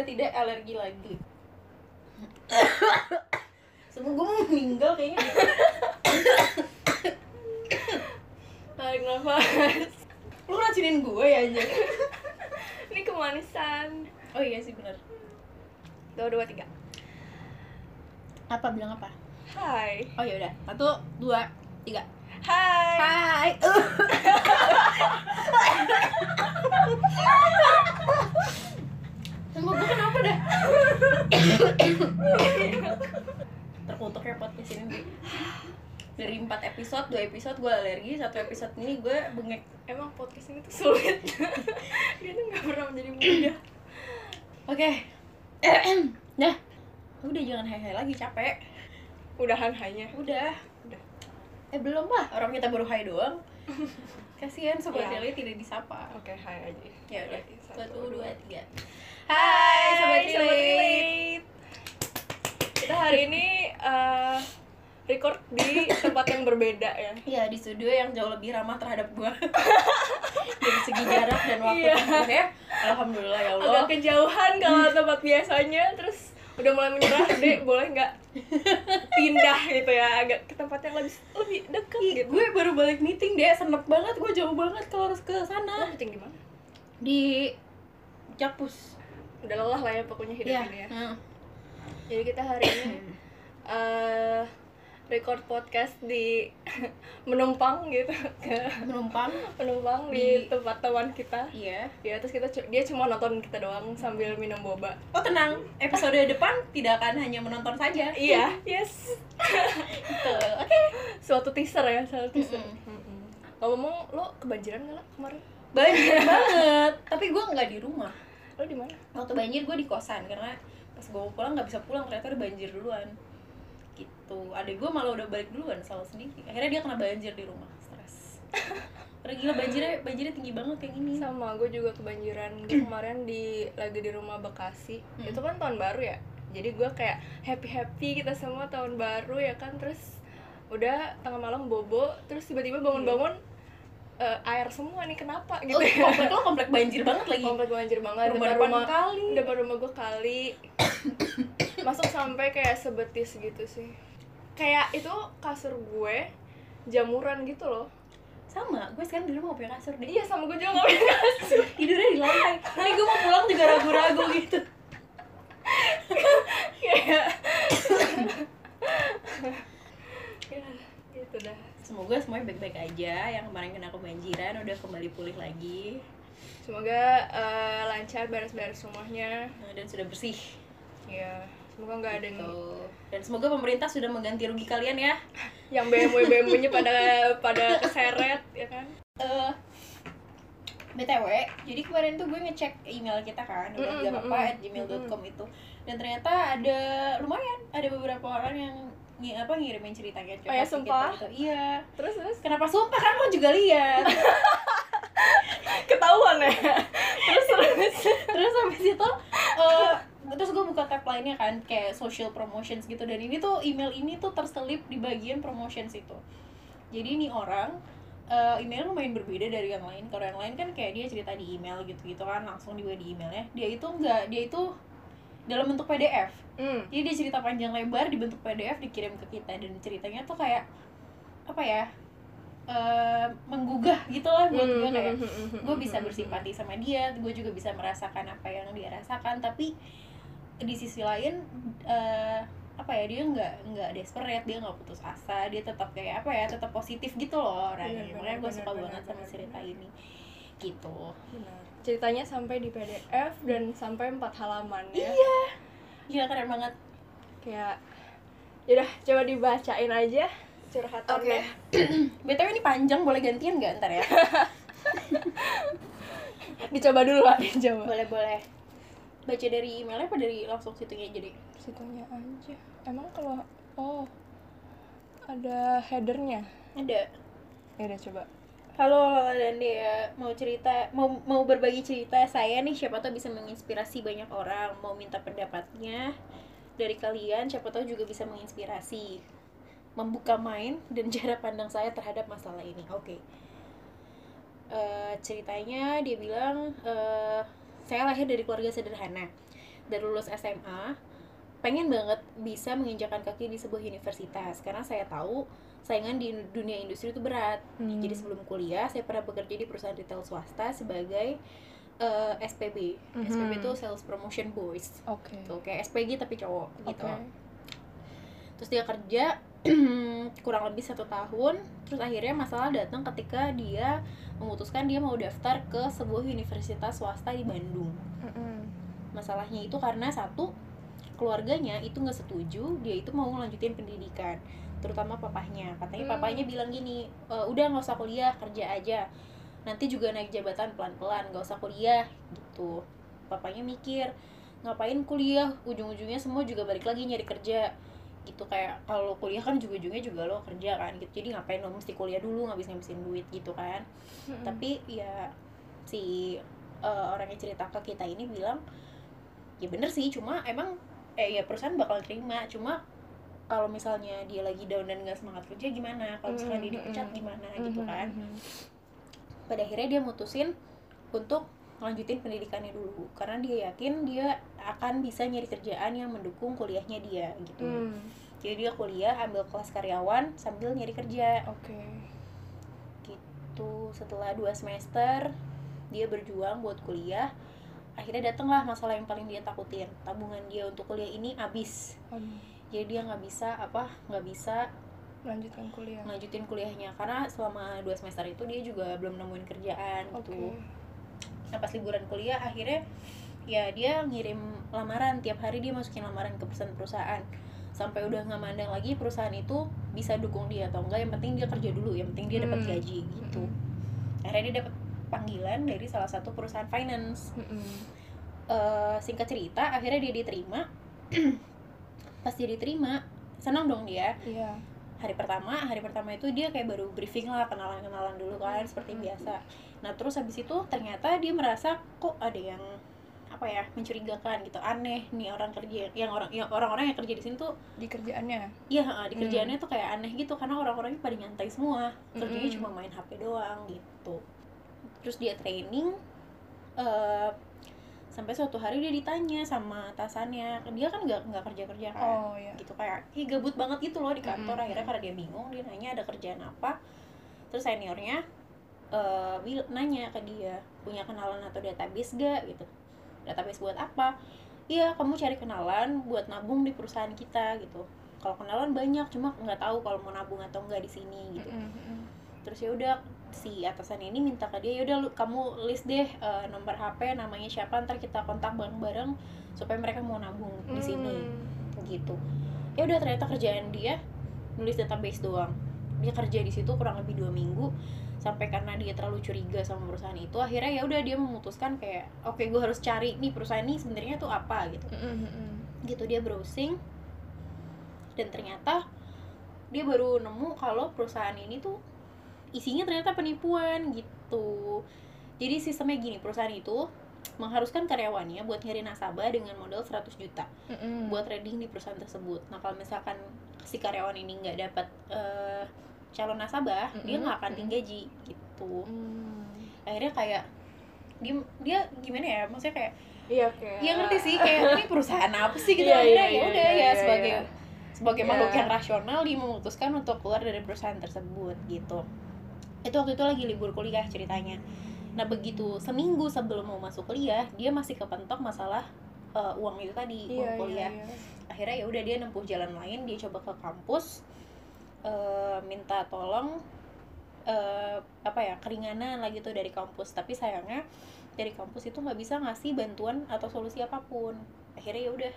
sudah tidak alergi lagi. Semua gue mau meninggal kayaknya. Tarik nafas. Lu racunin gue ya aja ini kemanisan. Oh iya sih bener. Dua dua tiga. Apa? Bilang apa? hai. Oh ya udah. Satu, dua, tiga. Hai. Hai Tunggu gue kenapa dah? Terkutuk ya podcast ini. Dari 4 episode, 2 episode gue alergi, satu episode ini gue bengek. Emang podcast ini tuh sulit. Dia tuh nggak pernah menjadi mudah. Oke. Dah. Udah jangan hai-hai lagi, capek. Udahan hanya Udah. Udah. Eh belum lah, orang kita baru hai doang Kasihan sobat Iya. Lili tidak disapa. Oke hai aja Ya udah, satu, dua, tiga. Hai Sobat. Lilit. Kita hari ini eh, record di tempat yang berbeda ya. Ya di studio yang jauh lebih ramah terhadap gua. Dari segi jarak dan waktu Iya. tempuhnya. Alhamdulillah ya Allah. Agak kejauhan kalau tempat biasanya. Terus udah mulai menyerah deh boleh nggak pindah gitu ya? Agak ke tempat yang lebih lebih dekat gitu. Gue baru balik meeting deh, senep banget. Gue jauh banget kalau harus ke sana. Meeting di mana? Di Jakpus udah lelah lah ya pokoknya hidup Iya, ini ya. Hmm. jadi kita hari ini eh record podcast di menumpang gitu ke menumpang? Penumpang di, Di- tempat teman kita. Iya. Ya terus kita dia cuma nonton kita doang sambil minum boba. Oh tenang, episode depan tidak akan hanya menonton saja. Iya yes. Gitu, oke. Suatu teaser ya suatu teaser. Mm-mm. Mm-mm. ngomong lo kebanjiran nggak lah kemarin? Banjir banget, tapi gue nggak di rumah. Lo di mana? Waktu banjir gue di kosan, karena pas gue pulang nggak bisa pulang, ternyata udah banjir duluan Gitu, adek gue malah udah balik duluan, salah sendiri Akhirnya dia kena banjir di rumah, stres. Karena gila banjirnya, banjirnya tinggi banget kayak gini. Sama gue juga kebanjiran Gue kemarin di lagi di rumah Bekasi. Hmm. itu kan tahun baru ya? Jadi gue kayak happy happy kita semua tahun baru ya kan? Terus udah tengah malam bobo terus tiba-tiba bangun-bangun eh, air semua nih kenapa? Gitu Oh, komplek lo komplek banjir banget lagi. Komplek banjir banget. Rumah depan rumah kali. depan rumah gue kali. Masuk sampai kayak sebetis gitu sih kayak itu kasur gue jamuran gitu loh. Sama, gue sekarang di rumah gak punya kasur deh. Iya sama gue juga nggak punya kasur. Tidurnya di lantai. Ini gue mau pulang juga ragu-ragu gitu. Kayak ya gitu dah. Semoga semuanya baik-baik aja. Yang kemarin kena kebanjiran udah kembali pulih lagi. Semoga eh, lancar beres-beres rumahnya Nah, Dan sudah bersih. Ya semoga nggak ada yang Gitu. Dan semoga pemerintah sudah mengganti rugi kalian ya. Yang BMW BMW nya pada pada keseret ya kan? Eh BTW, jadi kemarin tuh gue ngecek email kita kan udah Mm-mm, gak apa at gmail.com itu. Dan ternyata ada lumayan ada beberapa orang yang ngi- apa ngirimin ceritanya Oh ya, sumpah? kita gitu. iya. Terus terus? Kenapa sumpah? Kan lo juga lihat. Ketahuan ya? Terus terus? Terus habis itu eh terus gue buka tab lainnya kan kayak social promotions gitu. Dan ini tuh email ini tuh terselip di bagian promotions itu. Jadi ini orang eh emailnya lumayan berbeda dari yang lain. Kalau yang lain kan kayak dia cerita di email gitu gitu kan langsung juga di emailnya. Dia itu enggak dia itu dalam bentuk PDF hmm. jadi dia cerita panjang lebar di bentuk PDF dikirim ke kita. Dan ceritanya tuh kayak apa ya eh menggugah gitu lah buat gue kayak gue bisa bersimpati sama dia gue juga bisa merasakan apa yang dia rasakan. Tapi di sisi lain eh, apa ya dia nggak nggak desperate dia nggak putus asa dia tetap kayak apa ya tetap positif gitu loh orangnya. Benar, makanya gue suka benar, banget sama benar, cerita benar. ini. Gitu. Benar. ceritanya sampai di PDF dan sampai empat halaman ya. Iya. Gila keren banget. Kayak yaudah coba dibacain aja curhatannya. Btw ini panjang boleh gantian nggak ntar ya? Dicoba dulu lah dicoba. Boleh boleh baca dari emailnya apa dari langsung situnya jadi? Situnya aja. Emang kalau oh ada headernya? Ada. Ya udah coba. Halo Lala dan Dea, mau cerita, mau mau berbagi cerita saya nih, siapa tahu bisa menginspirasi banyak orang, mau minta pendapatnya dari kalian, siapa tahu juga bisa menginspirasi, membuka mind dan cara pandang saya terhadap masalah ini. Oke, Eh, ceritanya dia bilang, eh, saya lahir dari keluarga sederhana, dari lulus SMA pengen banget bisa menginjakan kaki di sebuah universitas. Karena saya tahu saingan di dunia industri itu berat. Hmm. jadi sebelum kuliah saya pernah bekerja di perusahaan retail swasta sebagai eh, SPB Mhm. SPB itu sales promotion boys. Oke. Tuh kayak SPG tapi cowok gitu. Terus dia kerja kurang lebih satu tahun. Terus akhirnya masalah datang ketika dia memutuskan dia mau daftar ke sebuah universitas swasta di Bandung. Masalahnya itu karena satu keluarganya itu nggak setuju dia itu mau ngelanjutin pendidikan terutama papahnya. Katanya Hmm. papahnya bilang gini "E, udah nggak usah kuliah kerja aja. Nanti juga naik jabatan pelan-pelan nggak usah kuliah gitu. Papanya mikir ngapain kuliah? Ujung-ujungnya semua juga balik lagi nyari kerja gitu kayak kalau kuliah kan ujung-ujungnya juga lo kerja kan gitu. Jadi ngapain lo mesti kuliah dulu ngabis-ngabisin duit gitu kan. Mm-mm. tapi ya si eh, orang yang cerita ke kita ini bilang ya bener sih cuma emang eh ya perusahaan bakal terima. Cuma kalau misalnya dia lagi down dan nggak semangat kerja gimana? Kalau misalnya dia dipecat gimana? Gitu kan. Pada akhirnya dia mutusin untuk lanjutin pendidikannya dulu. Karena dia yakin dia akan bisa nyari kerjaan yang mendukung kuliahnya dia gitu. Hmm, jadi dia kuliah ambil kelas karyawan sambil nyari kerja. Oke. Gitu. Setelah dua semester dia berjuang buat kuliah. Akhirnya datanglah masalah yang paling dia takutin. Tabungan dia untuk kuliah ini habis. Aduh, jadi dia nggak bisa apa nggak bisa lanjutkan kuliah. lanjutin kuliahnya. Karena selama dua semester itu dia juga belum nemuin kerjaan oke. gitu nah pas liburan kuliah akhirnya ya dia ngirim lamaran. Tiap hari dia masukin lamaran ke perusahaan-perusahaan. Sampai udah nggak mandang lagi perusahaan itu bisa dukung dia atau enggak yang penting dia kerja dulu yang penting dia dapat Hmm. gaji gitu. Mm-mm. akhirnya dia dapat panggilan dari salah satu perusahaan finance. Eh, singkat cerita akhirnya dia diterima. Pas dia diterima senang dong dia. Iya hari pertama hari pertama itu dia kayak baru briefing lah kenalan kenalan dulu kan seperti Hmm. biasa. Nah terus habis itu ternyata dia merasa kok ada yang apa ya mencurigakan gitu. Aneh nih orang kerja yang orang yang orang-orang yang kerja di sini tuh di kerjaannya? Iya di kerjaannya tuh kayak aneh gitu karena orang-orangnya pada nyantai semua. Kerjanya Mm-mm. cuma main HP doang gitu. Terus dia training eh sampai suatu hari dia ditanya sama atasannya dia kan nggak nggak kerja kerja kan. Oh ya gitu kayak ih gabut banget gitu loh di kantor. Mm-mm. akhirnya karena dia bingung dia nanya ada kerjaan apa. Terus seniornya bil nanya ke dia punya kenalan atau database gak gitu. Database buat apa? Iya kamu cari kenalan buat nabung di perusahaan kita gitu. Kalau kenalan banyak cuma nggak tahu kalau mau nabung atau enggak di sini gitu. Mm-mm, mm-mm. terus ya udah si atasan ini minta ke dia yaudah lu kamu list deh eh, nomor HP namanya siapa ntar kita kontak bareng-bareng supaya mereka mau nabung di sini Hmm. gitu ya udah ternyata kerjaan dia nulis database doang dia kerja di situ kurang lebih dua minggu sampai karena dia terlalu curiga sama perusahaan itu akhirnya ya udah dia memutuskan kayak oke gue harus cari nih perusahaan ini sebenarnya tuh apa gitu mm-mm. gitu dia browsing dan ternyata dia baru nemu kalau perusahaan ini tuh isinya ternyata penipuan gitu jadi sistemnya gini perusahaan itu mengharuskan karyawannya buat nyari nasabah dengan modal 100 juta Mm-mm. buat trading di perusahaan tersebut. Nah kalau misalkan si karyawan ini nggak dapat eh, calon nasabah, dia Mm-mm, nggak akan digaji gitu. Hmm. Akhirnya kayak dia dia gimana ya? Maksudnya kayak iya kayak ya ngerti sih kayak ini perusahaan apa sih gitu. Iya, Akhirnya iya, ya iya, udah iya, ya iya, sebagai iya. sebagai Iya. makhluk yang rasional dia memutuskan untuk keluar dari perusahaan tersebut gitu. Itu waktu itu lagi libur kuliah ceritanya. Nah begitu seminggu sebelum mau masuk kuliah dia masih kepentok masalah eh, uang itu tadi iya, uang kuliah iya, iya. akhirnya ya udah dia nempuh jalan lain dia coba ke kampus eh, minta tolong eh, apa ya keringanan lagi tuh dari kampus tapi sayangnya dari kampus itu nggak bisa ngasih bantuan atau solusi apa pun akhirnya ya udah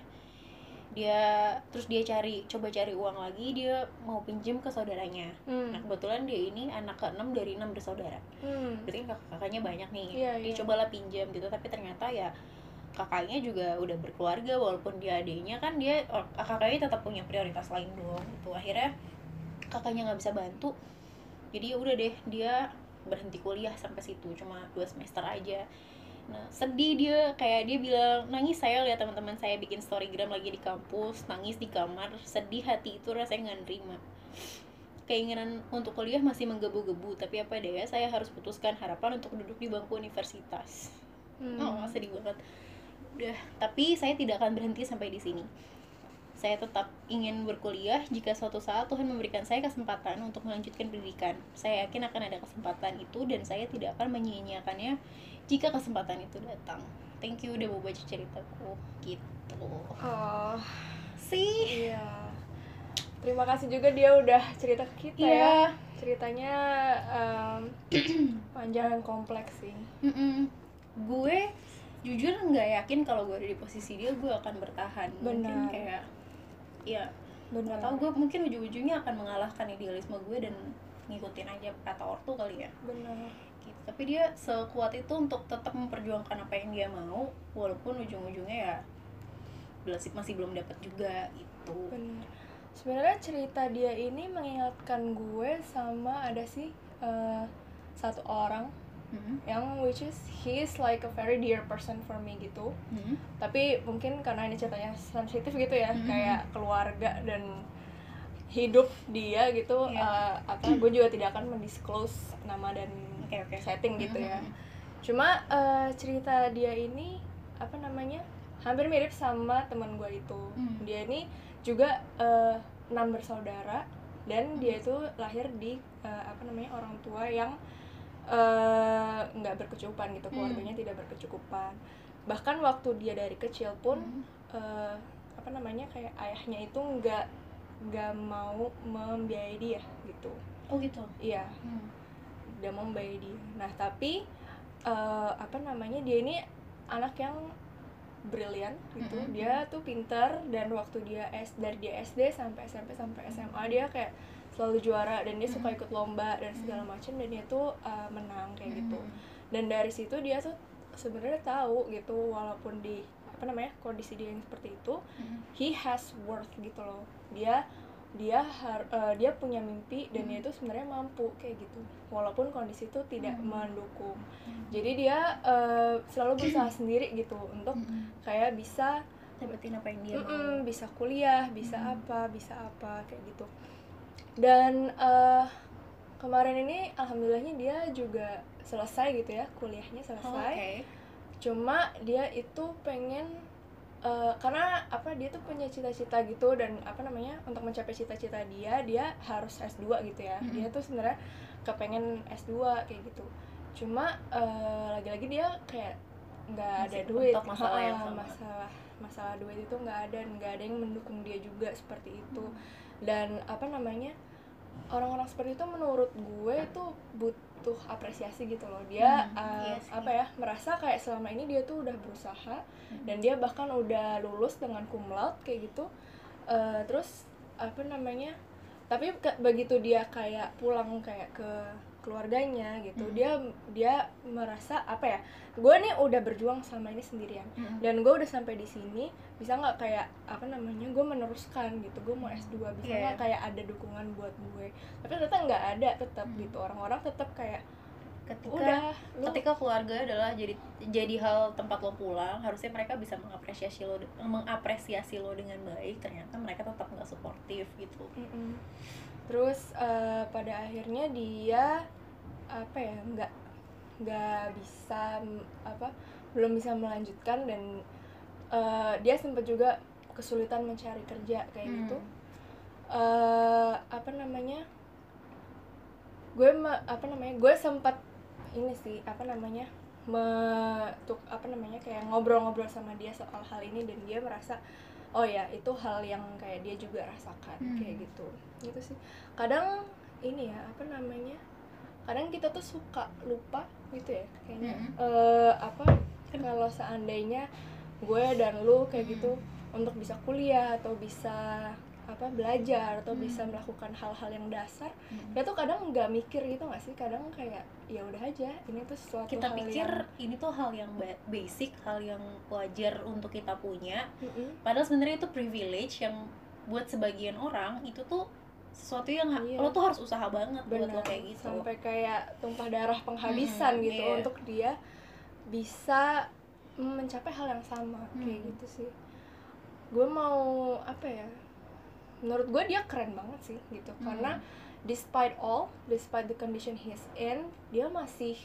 dia terus dia cari coba cari uang lagi dia mau pinjem ke saudaranya Hmm. nah kebetulan dia ini anak keenam dari enam bersaudara Hmm. berarti kakak kakaknya banyak nih Iya, dia iya. cobalah pinjam gitu tapi ternyata ya kakaknya juga udah berkeluarga walaupun dia adiknya kan dia kakaknya tetap punya prioritas lain dong gitu akhirnya kakaknya nggak bisa bantu jadi ya udah deh dia berhenti kuliah sampai situ cuma dua semester aja nah sedih dia kayak dia bilang nangis saya lihat teman-teman saya bikin storygram lagi di kampus nangis di kamar sedih hati itu rasanya nggak nerima keinginan untuk kuliah masih menggebu-gebu tapi apa daya saya harus putuskan harapan untuk duduk di bangku universitas Hmm. oh sedih banget udah tapi saya tidak akan berhenti sampai di sini saya tetap ingin berkuliah jika suatu saat Tuhan memberikan saya kesempatan untuk melanjutkan pendidikan. Saya yakin akan ada kesempatan itu dan saya tidak akan menyia-nyiakannya jika kesempatan itu datang. Thank you udah mau baca ceritaku gitu. oh Sih. iya terima kasih juga dia udah cerita ke kita ya Iya. ceritanya em, panjang dan kompleks sih Mm-mm. Gue jujur nggak yakin kalau gue ada di posisi dia gue akan bertahan. Mungkin Benar. kayak ya benar tahu gue mungkin ujung-ujungnya akan mengalahkan idealisme gue dan ngikutin aja kata ortu kali ya. benar gitu. tapi dia sekuat itu untuk tetap memperjuangkan apa yang dia mau walaupun ujung-ujungnya ya masih belum dapat juga itu benar sebenarnya cerita dia ini mengingatkan gue sama ada sih eh, satu orang Mhm. yang which is he is like a very dear person for me gitu Mhm. tapi mungkin karena ini ceritanya sensitif gitu ya Mhm. kayak keluarga dan hidup dia gitu Iya. eh, apa gue juga tidak akan mendisclose nama dan oke oke setting gitu ya Mhm. cuma eh, cerita dia ini apa namanya hampir mirip sama teman gue itu Hmm. dia ini juga eh, enam bersaudara dan dia itu lahir di eh, apa namanya orang tua yang nggak berkecukupan gitu Hmm. keluarganya tidak berkecukupan bahkan waktu dia dari kecil pun Mhm. eh, apa namanya kayak ayahnya itu nggak nggak mau membiayai dia gitu. Oh gitu? Iya. Hmm. udah mau membiayai dia. Nah tapi eh, apa namanya dia ini anak yang brilian gitu. Mm-mm. dia tuh pinter dan waktu dia S dari dia SD sampai SMP sampai SMA dia kayak selalu juara dan dia suka ikut lomba dan segala macam dan dia tuh eh, menang kayak gitu. Dan dari situ dia tuh sebenarnya tahu gitu walaupun di apa namanya kondisi dia yang seperti itu Mhm. he has worth gitu loh dia dia har, eh, dia punya mimpi dan dia Hmm. itu sebenarnya mampu kayak gitu walaupun kondisi itu tidak Hmm. mendukung Mhm. jadi dia eh, selalu berusaha sendiri gitu untuk Mhm. kayak bisa dapetin apa yang dia mau mm-mm, bisa kuliah bisa Hmm. apa bisa apa kayak gitu dan eh, kemarin ini alhamdulillahnya dia juga selesai gitu ya kuliahnya Oh, selesai oke cuma dia itu pengen eh, karena apa dia tuh punya cita-cita gitu dan apa namanya untuk mencapai cita-cita dia dia harus S2 gitu ya. Dia tuh sebenarnya kepengen S2 kayak gitu. Cuma eh, lagi-lagi dia kayak nggak ada duit. masalah yang sama. masalah masalah duit itu nggak ada dan nggak ada yang mendukung dia juga seperti itu. Hmm. dan apa namanya orang-orang seperti itu menurut gue itu butuh apresiasi gitu loh. Dia Hmm, uh, iya apa ya merasa kayak selama ini dia tuh udah berusaha Mhm. dan dia bahkan udah lulus dengan cum laude kayak gitu. Uh, terus apa namanya tapi ke- begitu dia kayak pulang kayak ke keluarganya gitu Hmm. dia dia merasa apa ya gue nih udah berjuang selama ini sendirian Mhm. dan gue udah sampai di sini bisa nggak kayak apa namanya gue meneruskan gitu gue mau S2 bisa Iya. nggak kayak ada dukungan buat gue tapi ternyata nggak ada tetap Hmm. gitu orang-orang tetap kayak ketika udah lu ketika keluarga adalah jadi jadi hal tempat lo pulang harusnya mereka bisa mengapresiasi lo mengapresiasi lo dengan baik ternyata mereka tetap nggak suportif gitu Mm-mm. Terus eh, pada akhirnya dia apa ya nggak nggak bisa apa belum bisa melanjutkan dan eh, dia sempat juga kesulitan mencari kerja kayak Hmm. gitu eh apa namanya gue apa namanya gue sempat ini sih apa namanya me, tuk, apa namanya kayak ngobrol-ngobrol sama dia soal hal ini dan dia merasa oh ya itu hal yang kayak dia juga rasakan Hmm. kayak gitu gitu sih kadang ini ya apa namanya kadang kita tuh suka lupa gitu ya kayaknya Mm-mm. eh apa kalau seandainya gue dan lu kayak Hmm. gitu untuk bisa kuliah atau bisa apa belajar atau Hmm. bisa melakukan hal-hal yang dasar Mhm. kita tuh kadang nggak mikir gitu nggak sih kadang kayak ya udah aja ini tuh sesuatu kita hal pikir yang, ini tuh hal yang ba- basic hal yang wajar untuk kita punya Mm-mm. padahal sebenarnya itu privilege yang buat sebagian orang itu tuh sesuatu yang Iya. lo tuh harus usaha banget buat lo kayak gitu sampai kayak tumpah darah penghabisan Hmm, gitu iya. untuk dia bisa mencapai hal yang sama kayak Hmm. gitu sih gue mau apa ya menurut gue dia keren banget sih gitu. Hmm. karena despite all despite the condition he's in dia masih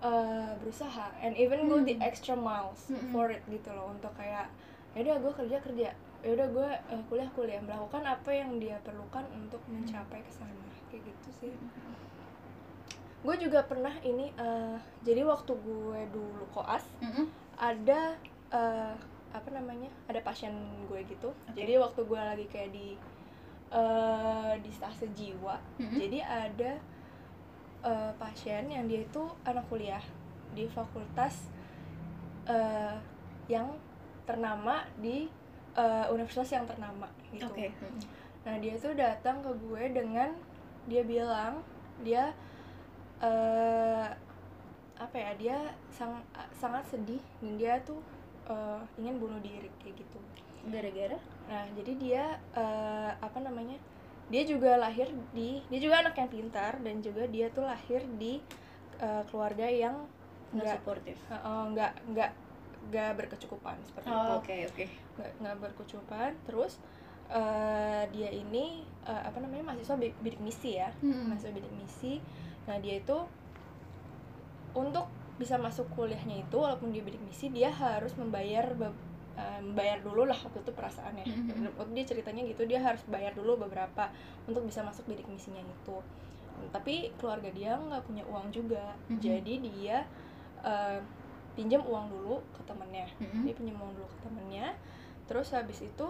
uh, berusaha. And even go the Hmm. extra miles Mm-mm. for it gitu loh. Untuk kayak ya udah gue kerja kerja. Ya udah gue uh, kuliah kuliah. Melakukan apa yang dia perlukan untuk mencapai ke sana. Kayak gitu sih. Gue juga pernah ini uh, jadi waktu gue dulu koas Mm-mm. ada uh, apa namanya ada pasien gue gitu Oke. jadi waktu gue lagi kayak di uh, di stase jiwa Mm-mm. jadi ada uh, pasien yang dia itu anak kuliah di fakultas uh, yang ternama di uh, universitas yang ternama gitu. Mm-mm. Nah dia tuh datang ke gue dengan dia bilang dia eh apa ya dia sang, sangat sedih dan dia tuh eh, ingin bunuh diri kayak gitu. Gara-gara? Nah jadi dia eh, apa namanya dia juga lahir di dia juga anak yang pintar dan juga dia tuh lahir di eh, keluarga yang Nggak nggak suportif. eh, eh, nggak nggak nggak berkecukupan seperti itu Oh, oke oke. nggak nggak berkecukupan terus eh, dia ini eh, apa namanya mahasiswa bi- bidik misi ya Mm-mm. mahasiswa bidik misi nah dia itu untuk bisa masuk kuliahnya itu walaupun dia bidik misi dia harus membayar membayar dulu lah waktu itu perasaannya Mhm. waktu dia ceritanya gitu dia harus bayar dulu beberapa untuk bisa masuk bidik misinya itu tapi keluarga dia nggak punya uang juga Mhm. jadi dia eh, pinjam uang dulu ke temennya Mm-mm. dia pinjam uang dulu ke temennya terus habis itu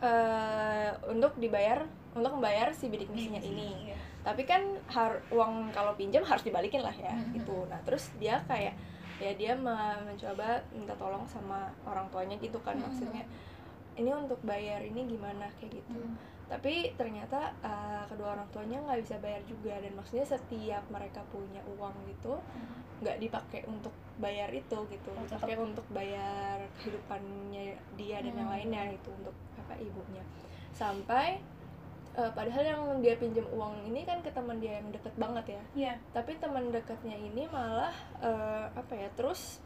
eh untuk dibayar untuk membayar si bidik misinya ini Iya. Tapi kan har uang kalau pinjam harus dibalikin lah ya Mhm. gitu nah terus dia kayak ya dia me- mencoba minta tolong sama orang tuanya gitu kan Mhm. maksudnya ini untuk bayar ini gimana kayak gitu Mm. tapi ternyata eh, kedua orang tuanya nggak bisa bayar juga dan maksudnya setiap mereka punya uang gitu nggak dipakai untuk bayar itu gitu Oh, dipakai untuk bayar kehidupannya dia dan yang Hmm. lainnya itu untuk apa ibunya sampai eh, padahal yang dia pinjam uang ini kan ke teman dia yang deket banget ya Iya. tapi teman dekatnya ini malah eh, apa ya terus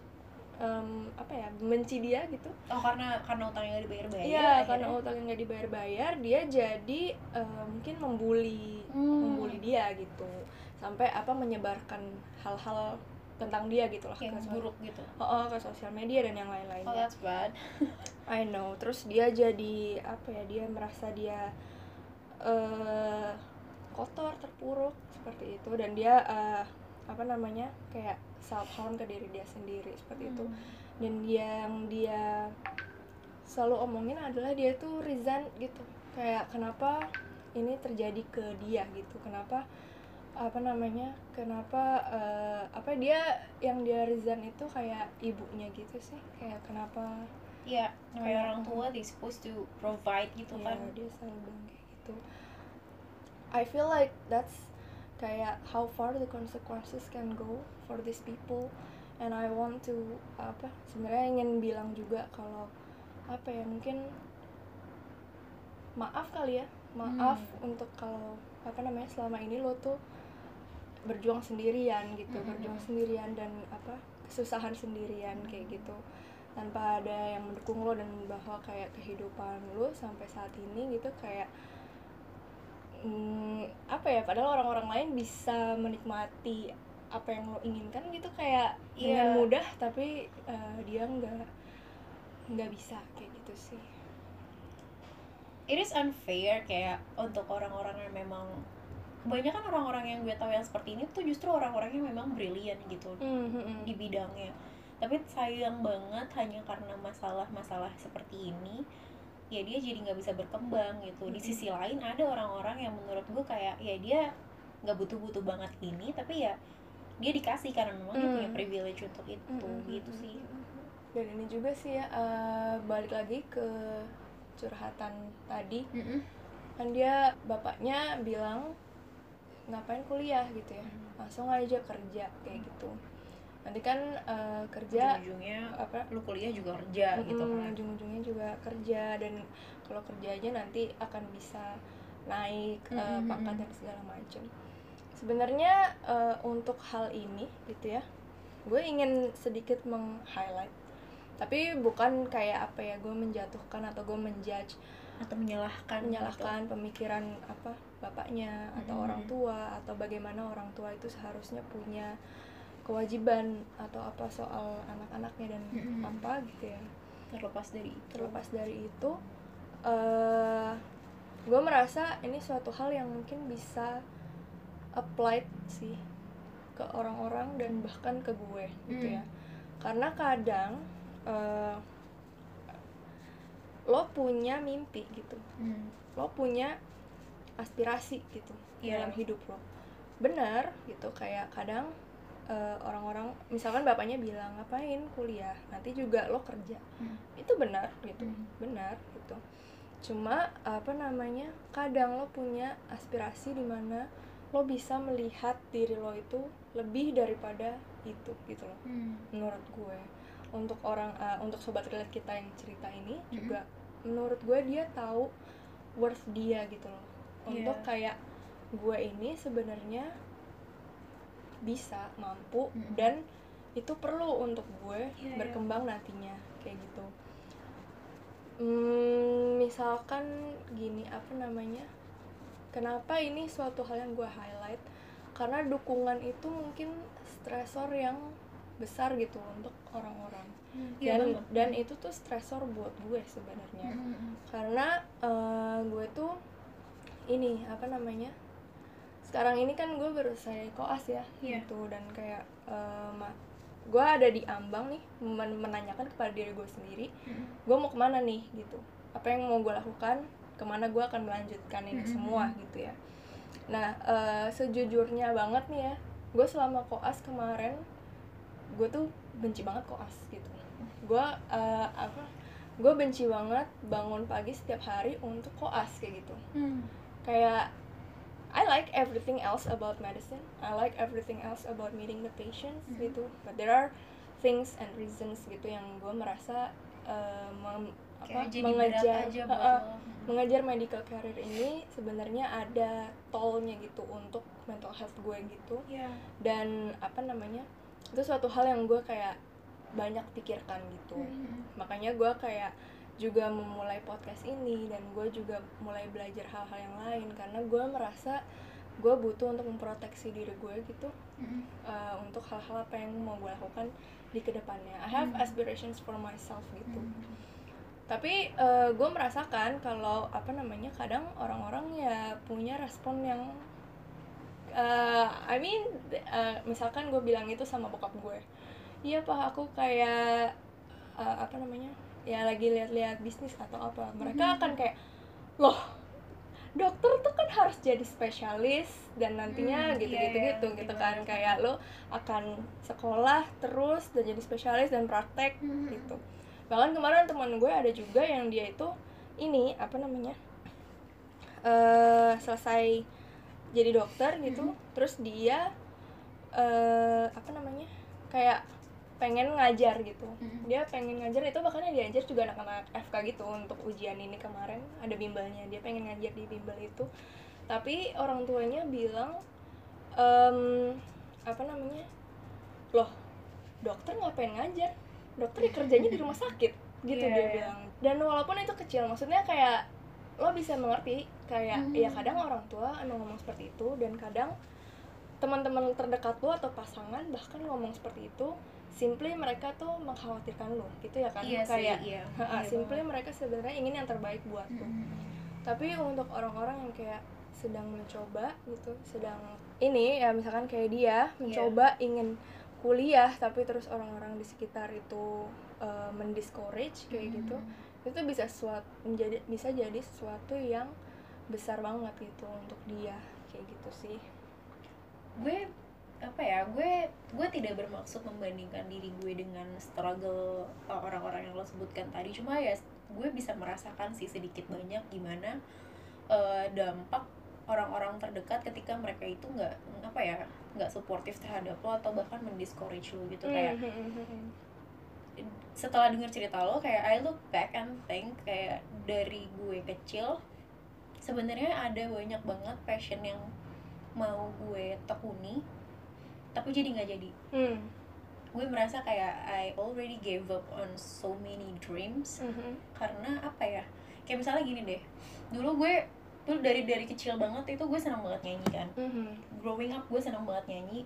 em, apa ya benci dia gitu Oh karena karena utangnya nggak dibayar-bayar. Iya, akhirnya. karena utangnya nggak dibayar-bayar, dia jadi eh, mungkin membuli, Hmm. membuli dia gitu, sampai apa menyebarkan hal-hal tentang dia gitu lah yang ke, buruk gitu. Oh, oh, ke sosial media dan yang Oh lain-lainnya. that's bad. I know. Terus dia jadi apa ya? Dia merasa dia eh kotor, terpuruk seperti itu, dan dia eh, apa namanya kayak self harm ke diri dia sendiri seperti itu. Hmm. dan yang dia selalu omongin adalah dia tuh resign gitu. Kayak kenapa ini terjadi ke dia? gitu. Kenapa apa namanya kenapa eh, apa dia yang dia resign itu kayak ibunya gitu sih? Kayak kenapa Iya, namanya Kayak- orang tua they supposed to provide gitu ya kan. dia selalu bilang gitu. I feel like that's kayak how far the consequences can go for these people. And I want to apa sebenarnya ingin bilang juga kalau apa ya mungkin maaf kali ya maaf untuk kalau apa namanya selama ini lo tuh berjuang sendirian gitu Mhm. berjuang sendirian dan apa kesusahan sendirian kayak gitu. Tanpa ada yang mendukung lo dan bahwa kayak kehidupan lo sampai saat ini gitu kayak mm, apa ya padahal orang-orang lain bisa menikmati apa yang lo inginkan gitu kayak dengan Iya. mudah tapi eh, dia nggak nggak bisa kayak gitu sih. It is unfair kayak untuk orang-orang yang memang kebanyakan orang-orang yang gue tahu yang seperti ini tuh justru orang-orang yang memang brilian gitu Hmm, di bidangnya. Tapi sayang banget hanya karena masalah-masalah seperti ini ya dia jadi nggak bisa berkembang gitu. Di sisi lain ada orang-orang yang menurut gue kayak ya dia nggak butuh-butuh banget ini tapi ya dia dikasih karena memang dia Hmm. punya privilege untuk itu Mm-mm. gitu sih. dan ini juga sih ya eh, balik lagi ke curhatan tadi. Mm-mm. kan dia bapaknya bilang ngapain kuliah? gitu ya. Langsung aja kerja kayak gitu nanti kan eh, kerja ujung-ujungnya apa? lu kuliah juga kerja gitu Mm-mm, kan. ujung-ujungnya juga kerja dan kalau kerjanya nanti akan bisa naik eh, Mm-mm, pangkat dan segala macam sebenarnya eh, untuk hal ini gitu ya gue ingin sedikit meng-highlight. Tapi bukan kayak apa ya gue menjatuhkan atau gue menjudge atau menyalahkan gitu. menyalahkan pemikiran apa bapaknya atau Mm-mm. orang tua atau bagaimana orang tua itu seharusnya punya kewajiban atau apa soal anak-anaknya dan Mm-mm. apa gitu ya terlepas dari itu terlepas dari itu eh gue merasa ini suatu hal yang mungkin bisa applied sih ke orang-orang dan bahkan ke gue gitu Hmm. ya karena kadang eh, lo punya mimpi gitu Hmm. lo punya aspirasi gitu Iya. dalam hidup lo benar gitu kayak kadang eh, orang-orang misalkan bapaknya bilang ngapain kuliah nanti juga lo kerja Hmm. itu benar gitu Hmm. benar gitu cuma apa namanya kadang lo punya aspirasi di mana lo bisa melihat diri lo itu lebih daripada itu gitu loh Hmm. menurut gue untuk orang eh, untuk sobat relate kita yang cerita ini Mm-mm. juga menurut gue dia tahu worth dia gitu loh untuk Iya. kayak gue ini sebenarnya bisa mampu Mm-mm. dan itu perlu untuk gue Iya, iya. berkembang nantinya kayak gitu Hmm, misalkan gini apa namanya kenapa ini suatu hal yang gue highlight karena dukungan itu mungkin stresor yang besar gitu untuk orang-orang Iya dan banget. dan itu tuh stresor buat gue sebenarnya Hmm. karena eh, gue tuh ini apa namanya sekarang ini kan gue baru saya koas ya Iya. gitu dan kayak ma- gue ada di ambang nih men- menanyakan kepada diri gue sendiri Hmm. gue mau ke mana nih gitu apa yang mau gue lakukan ke mana gue akan melanjutkan ini Mm-mm. semua gitu ya nah eh, sejujurnya banget nih ya gue selama koas kemarin gue tuh benci banget koas gitu gue eh, apa gue benci banget bangun pagi setiap hari untuk koas kayak gitu Hmm. kayak I like everything else about medicine. I like everything else about meeting the patients Mhm. gitu. But there are things and reasons gitu yang gue merasa uh, mem- apa mengejar uh-uh, lo. mengejar medical career ini sebenarnya ada tollnya gitu untuk mental health gue gitu Iya. dan apa namanya itu suatu hal yang gue kayak banyak pikirkan gitu Hmm. makanya gue kayak juga memulai podcast ini dan gue juga mulai belajar hal-hal yang lain karena gue merasa gue butuh untuk memproteksi diri gue gitu Hmm. uh, untuk hal-hal apa yang mau gue lakukan di ke depannya I have Hmm. aspirations for myself gitu Hmm. tapi gue merasakan kalau apa namanya kadang orang-orang ya punya respon yang uh, I mean uh, misalkan gue bilang itu sama bokap gue iya pak aku kayak uh, apa namanya ya lagi lihat-lihat bisnis atau apa mereka Mhm. akan kayak loh dokter tuh kan harus jadi spesialis dan nantinya Hmm, gitu-gitu iya, iya, gitu gitu iya. kan kayak lo akan sekolah terus dan jadi spesialis dan praktek Hmm. gitu bahkan kemarin teman gue ada juga yang dia itu ini apa namanya eh selesai jadi dokter gitu Mhm. terus dia eh apa namanya kayak pengen ngajar gitu Mhm. dia pengen ngajar itu bahkan yang diajar juga anak-anak FK gitu untuk ujian ini kemarin ada bimbelnya dia pengen ngajar di bimbel itu tapi orang tuanya bilang em, apa namanya loh dokter ngapain ngajar dokter ya kerjanya di rumah sakit gitu Iya, dia iya. bilang dan walaupun itu kecil maksudnya kayak lo bisa mengerti kayak Mhm. ya kadang orang tua emang ngomong seperti itu dan kadang teman-teman terdekat lo atau pasangan bahkan ngomong seperti itu simply mereka tuh mengkhawatirkan lo gitu ya kan Iya sih, kayak iya. ha-ha, Iya simply mereka sebenarnya ingin yang terbaik buat lo Hmm. tapi untuk orang-orang yang kayak sedang mencoba gitu sedang ini ya misalkan kayak dia mencoba ingin kuliah tapi terus orang-orang di sekitar itu uh, mendiscourage kayak gitu Hmm. itu bisa suatu menjadi bisa jadi sesuatu yang besar banget gitu untuk dia kayak gitu sih gue apa ya gue gue tidak bermaksud membandingkan diri gue dengan struggle uh, orang-orang yang lo sebutkan tadi. Cuma ya gue bisa merasakan sih sedikit banyak gimana uh, dampak orang-orang terdekat ketika mereka itu nggak apa ya nggak suportif terhadap lo atau bahkan mendiscourage lo gitu. Kayak Hmm, setelah dengar cerita lo kayak I look back and think kayak dari gue kecil sebenarnya ada banyak banget passion yang mau gue tekuni tapi jadi nggak jadi Hmm. gue merasa kayak I already gave up on so many dreams Mhm. karena apa ya kayak misalnya gini deh dulu gue dulu dari dari kecil banget itu gue senang banget nyanyi kan Mhm. growing up gue senang banget nyanyi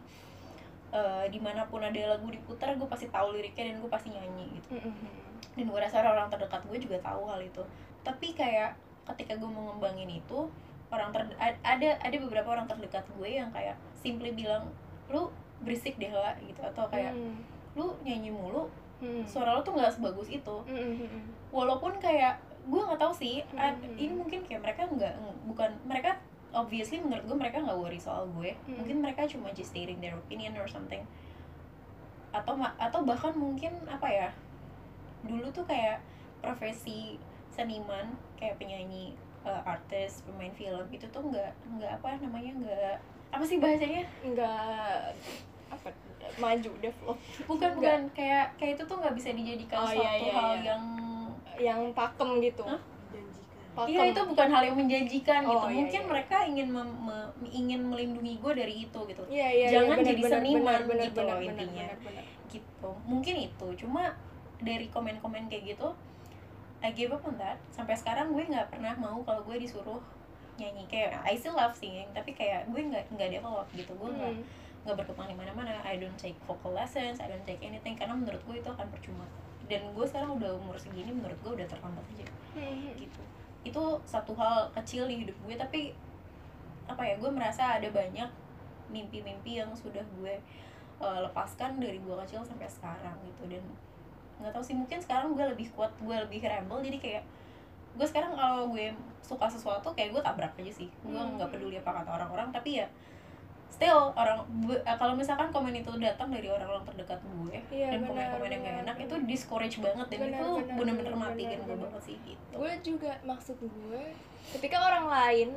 uh, di mana pun ada lagu diputar gue pasti tahu liriknya dan gue pasti nyanyi gitu Mm-mm. dan gue rasa orang-orang terdekat gue juga tahu hal itu tapi kayak ketika gue mau ngembangin itu orang ter ada ada beberapa orang terdekat gue yang kayak simply bilang lu berisik deh lah gitu atau kayak Mm. lu nyanyi mulu Mm. suara lu tuh nggak sebagus itu Mm-mm. walaupun kayak gue nggak tahu sih ad- Hmm. ini mungkin kayak mereka nggak bukan mereka obviously menurut gue mereka nggak worry soal gue Hmm. mungkin mereka cuma just stating their opinion or something atau atau bahkan mungkin apa ya dulu tuh kayak profesi seniman kayak penyanyi uh, artis pemain film itu tuh nggak nggak apa namanya nggak apa sih bahasanya nggak apa maju develop bukan Nggak. bukan kayak kayak itu tuh nggak bisa dijadikan Oh, suatu iya, iya, hal iya. yang yang pakem gitu Hah? Iya itu bukan hal yang menjanjikan Oh, gitu. iya, Mungkin iya. mereka ingin mem- me- ingin melindungi gue dari itu gitu. Iya, iya, Jangan iya, jadi benar, seniman benar, benar, gitu benar, loh intinya. benar, benar. Gitu. Mungkin itu. Cuma dari komen-komen kayak gitu, I gave up on that. Sampai sekarang gue nggak pernah mau kalau gue disuruh nyanyi kayak I still love singing tapi kayak gue nggak nggak develop gitu. Gue nggak Hmm. nggak berkembang di mana-mana. I don't take vocal lessons I don't take anything karena menurut gue itu akan percuma. Dan gue sekarang udah umur segini menurut gue udah terlambat aja. Hmm. gitu. Itu satu hal kecil di hidup gue tapi apa ya gue merasa ada banyak mimpi-mimpi yang sudah gue uh, lepaskan dari gue kecil sampai sekarang gitu. Dan nggak tahu sih mungkin sekarang gue lebih kuat gue lebih rebel jadi kayak gue sekarang kalau gue suka sesuatu kayak gue tabrak aja sih gue Hmm. nggak peduli apa kata orang-orang tapi ya still orang eh, kalau misalkan komen itu datang dari orang-orang terdekat gue Iya, dan komen-komen yang gak enak itu benar. discourage banget dan Benar, itu bener-bener benar, gue banget sih gitu gue juga maksud gue ketika orang lain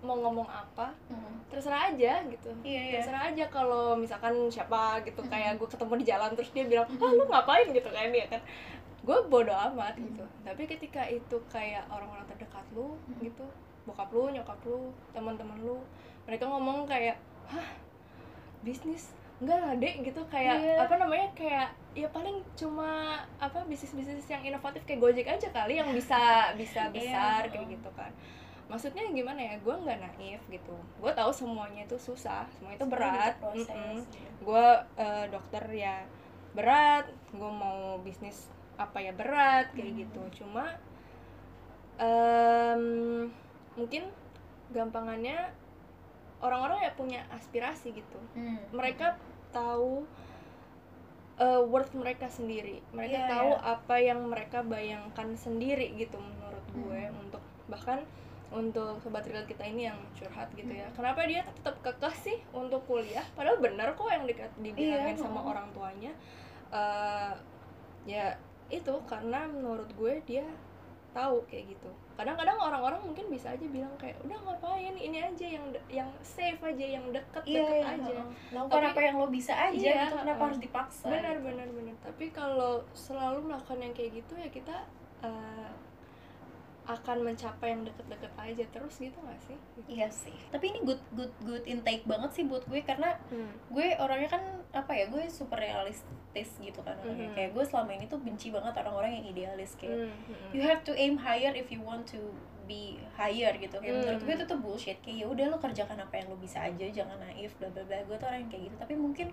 mau ngomong apa Hmm. terserah aja gitu Iya iya. terserah aja kalau misalkan siapa gitu Mm-mm. kayak gue ketemu di jalan terus dia bilang ah lu ngapain gitu kan dia kan gue bodoh amat gitu tapi ketika itu kayak orang-orang terdekat lu Mm. gitu bokap lu nyokap lu teman-teman lu mereka ngomong kayak hah bisnis enggak lah dek gitu kayak Iya. apa namanya kayak ya paling cuma apa bisnis bisnis yang inovatif kayak gojek aja kali yang bisa bisa Iya, besar heeh. kayak gitu kan maksudnya gimana ya gue nggak naif gitu gue tahu semuanya itu susah semuanya itu berat. Mm-mm. iya. gue eh, dokter ya berat gue mau bisnis apa ya berat kayak Hmm. gitu cuma em, mungkin gampangannya orang-orang ya punya aspirasi gitu Hmm. mereka tahu eh, worth mereka sendiri mereka Iya, tahu iya. apa yang mereka bayangkan sendiri gitu menurut gue Hmm. untuk bahkan untuk sobat real kita ini yang curhat gitu ya Hmm. kenapa dia tetap kekeh sih untuk kuliah padahal benar kok yang dibilangin Iya, sama heeh. orang tuanya Eh, ya itu karena menurut gue dia tahu kayak gitu kadang-kadang orang-orang mungkin bisa aja bilang kayak udah ngapain ini aja yang yang safe aja yang deket Iya, deket iya, aja heeh. Lakukan Tapi- apa yang lo bisa aja Iya, gitu. Kenapa heeh. harus dipaksa? benar gitu. benar benar tapi kalau selalu melakukan yang kayak gitu ya kita eh, akan mencapai yang deket-deket aja terus gitu gak sih Iya sih. Tapi ini good good good intake banget sih buat gue karena hmm. gue orangnya kan apa ya gue super realistis gitu kan orangnya. Mhm. Kayak gue selama ini tuh benci banget orang-orang yang idealis kayak Hmm, hmm. you have to aim higher if you want to be higher gitu kayak menurut Hmm. gue itu tuh bullshit kayak ya udah lo kerjakan apa yang lo bisa aja jangan naif bla bla bla gue tuh orang yang kayak gitu tapi mungkin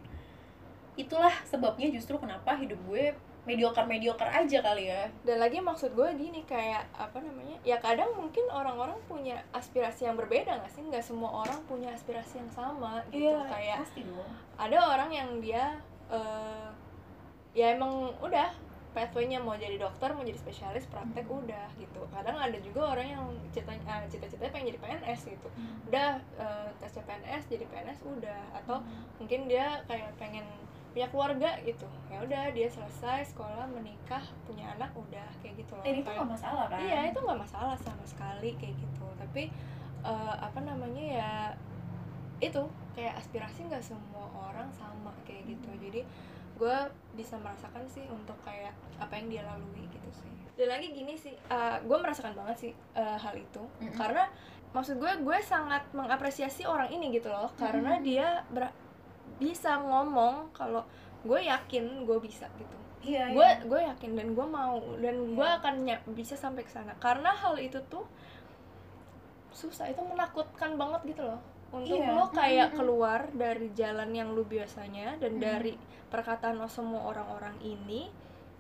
itulah sebabnya justru kenapa hidup gue mediocre mediocre aja kali ya. Dan lagi maksud gue gini kayak apa namanya ya kadang mungkin orang-orang punya aspirasi yang berbeda gak sih? Nggak semua orang punya aspirasi yang sama gitu kayak pasti dong. ada orang yang dia eh, ya emang udah pathway-nya mau jadi dokter mau jadi spesialis praktek Hmm. udah gitu. Kadang ada juga orang yang cita-citanya cita-citanya pengen jadi PNS gitu. Udah eh, tes CPNS jadi PNS udah. Atau mungkin dia kayak pengen punya keluarga gitu. Ya udah dia selesai sekolah menikah punya anak udah kayak gitu loh. Dan itu Kayak- gak masalah kan? Iya itu nggak masalah sama sekali kayak gitu. Tapi eh, apa namanya ya itu kayak aspirasi nggak semua orang sama kayak gitu. Hmm. jadi gue bisa merasakan sih untuk kayak apa yang dia lalui gitu sih. Dan lagi gini sih gue merasakan banget sih eh, hal itu. Mm-mm. karena maksud gue gue sangat mengapresiasi orang ini gitu loh. Karena Mm-mm. dia ber- bisa ngomong kalau gue yakin gue bisa gitu iya gue iya. gue yakin dan gue mau dan gue Iya. akan bisa sampai ke sana karena hal itu tuh susah itu menakutkan banget gitu loh untuk Iya. lo kayak keluar dari jalan yang lu biasanya dan Mm. dari perkataan lo semua orang-orang ini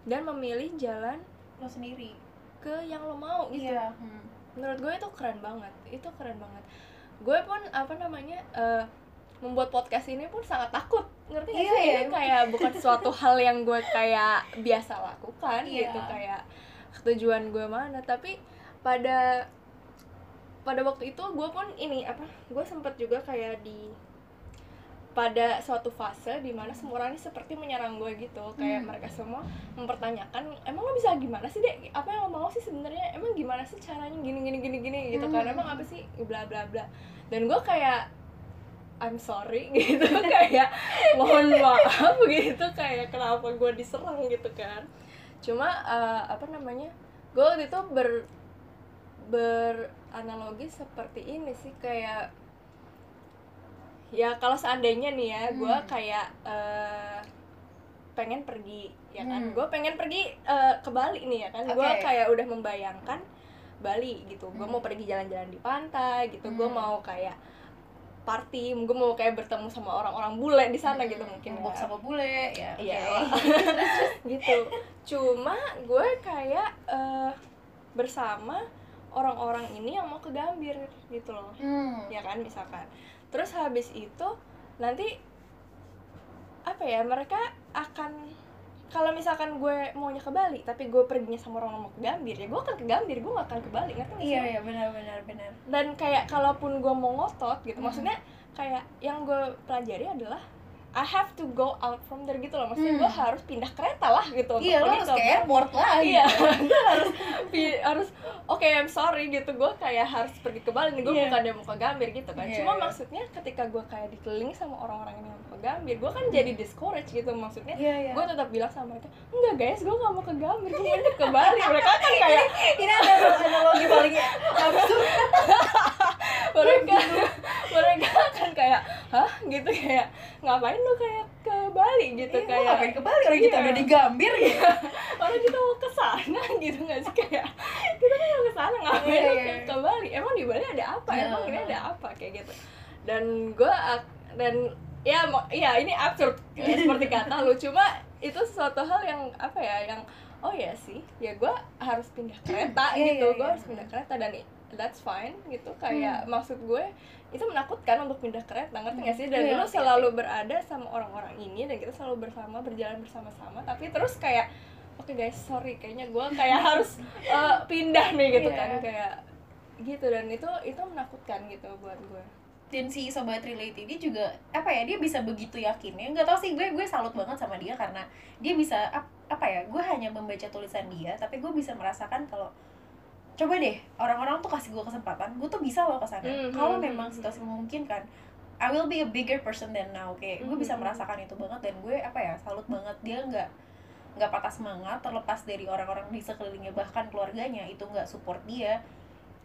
dan memilih jalan lo sendiri ke yang lo mau gitu iya hmm. menurut gue itu keren banget itu keren banget gue pun apa namanya eh, membuat podcast ini pun sangat takut. Ngerti gak Iya, sih? Iya. ini kayak bukan suatu hal yang gue kayak biasa lakukan Iya. gitu kayak tujuan gue mana. Tapi pada pada waktu itu gue pun ini apa gue sempet juga kayak di pada suatu fase di mana semua orang ini seperti menyerang gue gitu. Kayak Hmm. mereka semua mempertanyakan emang lo bisa gimana sih dek? Apa yang lo mau sih sebenarnya? Emang gimana sih caranya gini gini gini gini? Gitu kan. Hmm. emang apa sih? Bla bla bla. Dan gue kayak I'm sorry gitu kayak mohon maaf gitu kayak kenapa gue diserang gitu kan cuma eh, apa namanya gue waktu itu ber beranalogi seperti ini sih kayak ya kalau seandainya nih ya gue Hmm. kayak eh, pengen pergi ya kan Hmm. gue pengen pergi eh, ke Bali nih ya kan gue Oke. kayak udah membayangkan Bali gitu gue Hmm. mau pergi jalan-jalan di pantai gitu gue Hmm. mau kayak party gue mau kayak bertemu sama orang-orang bule di sana gitu mungkin Mabok ya. sama bule ya Iya. gitu cuma gue kayak eh, bersama orang-orang ini yang mau ke Gambir gitu loh hmm. ya kan misalkan terus habis itu nanti apa ya mereka akan kalau misalkan gue maunya ke Bali tapi gue perginya sama orang mau ke Gambir ya gue akan ke Gambir gue gak akan ke Bali ngerti nggak sih? iya iya benar benar benar dan kayak kalaupun gue mau ngotot gitu Hmm. maksudnya kayak yang gue pelajari adalah I have to go out from there gitu loh. Maksudnya Hmm. gue harus pindah kereta lah gitu iya lo harus ke airport lah iya gitu. gue harus harus oke I'm sorry gitu. Gue kayak harus pergi ke Bali nih. Gue Iya. bukan mau ke Gambir gitu kan. Iya, cuma iya. maksudnya ketika gue kayak dikelilingi sama orang-orang yang mau ke Gambir gue kan jadi discourage gitu. Maksudnya iya iya. gue tetap bilang sama mereka enggak guys gue gak mau ke Gambir gue mau ke Bali. Mereka kan kayak ini ada analogi paling absurd. Mereka mereka kan kayak hah? Gitu kayak ngapain lu kayak ke Bali gitu? Lo kayak ngapain ke Bali? Orang kita Iya. udah di Gambir gitu orang kita mau ke sana gitu nggak sih? Kayak kita kan mau ke sana ngapain Iya, lu iya. ke, Bali? Emang di Bali ada apa? Iya. emang ini ada apa? Kayak gitu. Dan gue dan ya ya ini absurd. Ya, seperti kata lu. Cuma itu sesuatu hal yang apa ya yang oh ya sih ya gue harus pindah kereta Iya, gitu. iya, gue iya. harus pindah kereta dan that's fine gitu. Kayak maksud gue itu menakutkan untuk pindah kereta ngerti nggak sih? Dan Iya, lu oke, selalu berada sama orang-orang ini dan kita selalu bersama berjalan bersama-sama tapi terus kayak oke guys sorry kayaknya gue kayak harus eh, pindah nih gitu Iya. kan kayak gitu. Dan itu itu menakutkan gitu buat gue dan si sobat relate ini juga apa ya dia bisa begitu yakinnya. Nggak tau sih gue gue salut banget sama dia karena dia bisa ap- apa ya gue hanya membaca tulisan dia tapi gue bisa merasakan kalau coba deh orang-orang tuh kasih gue kesempatan gue tuh bisa loh ke sana Mhm. kalau memang situasi memungkinkan I will be a bigger person than now kayak gue bisa Mhm. merasakan itu banget dan gue apa ya salut banget dia nggak nggak patah semangat terlepas dari orang-orang di sekelilingnya bahkan keluarganya itu nggak support dia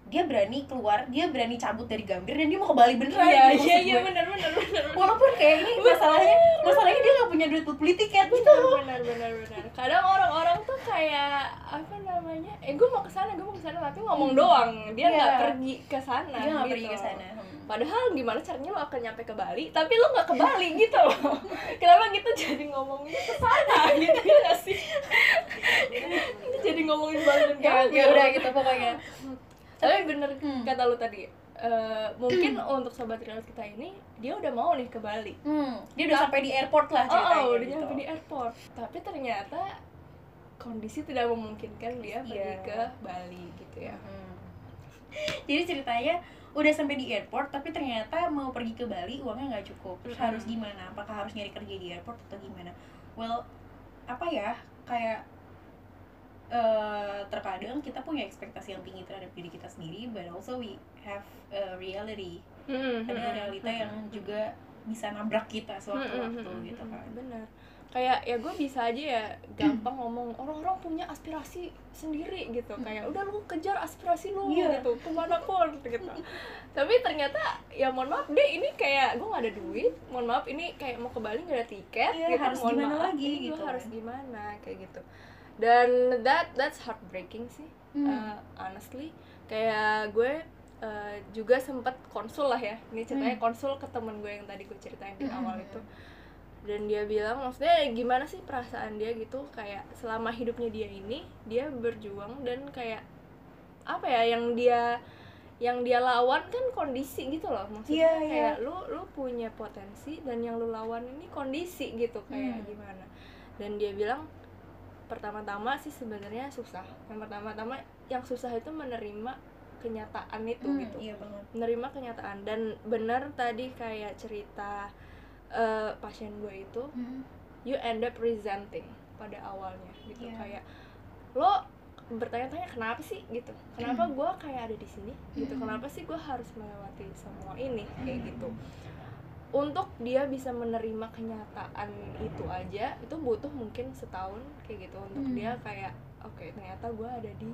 dia berani keluar dia berani cabut dari Gambir dan dia mau ke Bali beneran iya gitu iya iya gue. benar benar benar walaupun kayak ini masalahnya masalahnya dia nggak punya duit buat beli tiket gitu. benar benar benar. Kadang orang-orang tuh kayak apa namanya eh gue mau ke sana gue mau ke sana tapi ngomong doang. Dia nggak Iya. pergi ke sana dia nggak gitu. pergi ke sana Hmm. padahal gimana caranya lo akan nyampe ke Bali tapi lo nggak ke Bali gitu. Loh kenapa kita jadi ngomongin ke sana gitu ya nggak sih? Jadi ngomongin Bali dan ya, Gambir. ya udah gitu pokoknya tapi bener Hmm. kata lo tadi eh, mungkin untuk sobat real kita ini dia udah mau nih ke Bali hmm, dia udah sampai di airport lah oh, ceritanya oh udah gitu. nyampe di airport tapi ternyata kondisi tidak memungkinkan dia pergi Iya. ke Bali gitu ya Hmm. jadi ceritanya udah sampai di airport tapi ternyata mau pergi ke Bali uangnya nggak cukup terus Mm-mm. harus gimana apakah harus nyari kerja di airport atau gimana well apa ya kayak eh, terkadang kita punya ekspektasi yang tinggi terhadap diri kita sendiri but also we have a reality. Ada realita yang juga bisa nabrak kita sewaktu-waktu gitu kan. benar. Kayak ya gue bisa aja ya gampang ngomong orang-orang punya aspirasi sendiri gitu. Kayak udah lu kejar aspirasi lu Iya. gitu. Ke mana pun gitu. Tapi ternyata ya mohon maaf deh ini kayak gue gak ada duit. Mohon maaf ini kayak mau ke Bali gak ada tiket Iya, gitu. harus mohon gimana maaf, lagi gue gitu harus kan. gimana kayak gitu dan that that's heartbreaking sih Hmm. uh, honestly kayak gue eh, juga sempet konsul lah ya ini ceritanya Hmm. konsul ke temen gue yang tadi gue ceritain di Hmm. awal itu dan dia bilang maksudnya gimana sih perasaan dia gitu kayak selama hidupnya dia ini dia berjuang dan kayak apa ya yang dia yang dia lawan kan kondisi gitu loh maksudnya Iya, iya. kayak lu lu punya potensi dan yang lu lawan ini kondisi gitu kayak Hmm. gimana dan dia bilang pertama-tama sih sebenarnya susah. Yang pertama-tama yang susah itu menerima kenyataan itu Hmm, gitu. iya banget menerima kenyataan. Dan benar tadi kayak cerita eh, pasien gue itu Hmm. you end up resenting pada awalnya gitu. Iya. kayak lo bertanya-tanya kenapa sih? gitu. Kenapa gue kayak ada di sini? gitu. Hmm. kenapa sih gue harus melewati semua ini? kayak gitu untuk dia bisa menerima kenyataan itu aja itu butuh mungkin setahun kayak gitu untuk Hmm. dia kayak oke ternyata gue ada di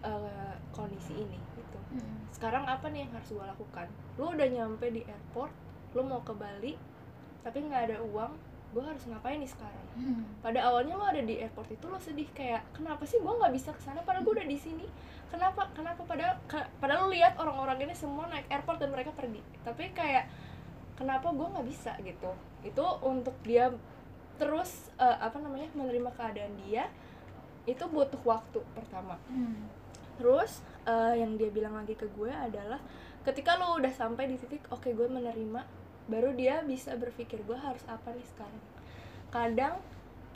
eh, kondisi ini gitu Hmm. sekarang apa nih yang harus gue lakukan lu udah nyampe di airport lu mau ke Bali tapi nggak ada uang gue harus ngapain nih sekarang Hmm. pada awalnya lo ada di airport itu lo sedih kayak kenapa sih gue nggak bisa ke sana padahal gue udah di sini kenapa kenapa padahal ka- padahal lo lihat orang-orang ini semua naik airport dan mereka pergi tapi kayak kenapa gue nggak bisa gitu itu untuk dia terus eh, apa namanya menerima keadaan dia itu butuh waktu pertama Hmm. Terus eh, yang dia bilang lagi ke gue adalah ketika lo udah sampai di titik oke gue menerima, baru dia bisa berpikir gue harus apa nih sekarang. Kadang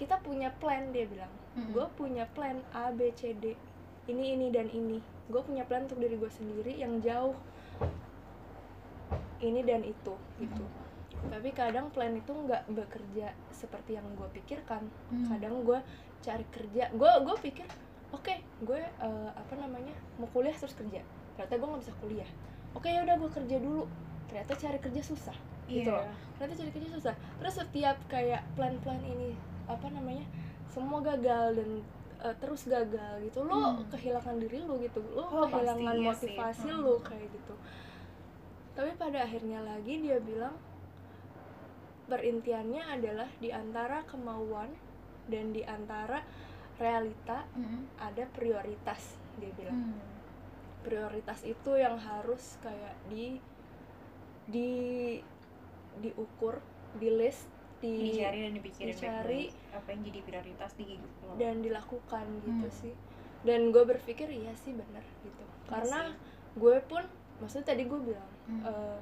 kita punya plan dia bilang, Mm-mm. gue punya plan A B C D, ini ini dan ini. Gue punya plan untuk diri gue sendiri yang jauh ini dan itu gitu. Tapi kadang plan itu nggak bekerja seperti yang gue pikirkan Hmm. kadang gue cari kerja gue gue pikir oke gue eh, apa namanya mau kuliah terus kerja ternyata gue nggak bisa kuliah oke ya udah gue kerja dulu ternyata cari kerja susah gitu Iya. loh ternyata cari kerja susah terus setiap kayak plan-plan ini apa namanya semua gagal dan eh, terus gagal gitu lo Hmm. kehilangan diri lo gitu lo Oh, kehilangan iya sih. motivasi Hmm. lo kayak gitu tapi pada akhirnya lagi dia bilang perintiannya adalah di antara kemauan dan di antara realita Hmm. ada prioritas dia bilang Hmm. prioritas itu yang harus kayak di di diukur di list di dicari dan dipikirin dicari. apa yang jadi prioritas di hidup lo dan dilakukan gitu Hmm. sih dan gue berpikir iya sih benar gitu Iya karena gue pun maksudnya tadi gue bilang Hmm. eh,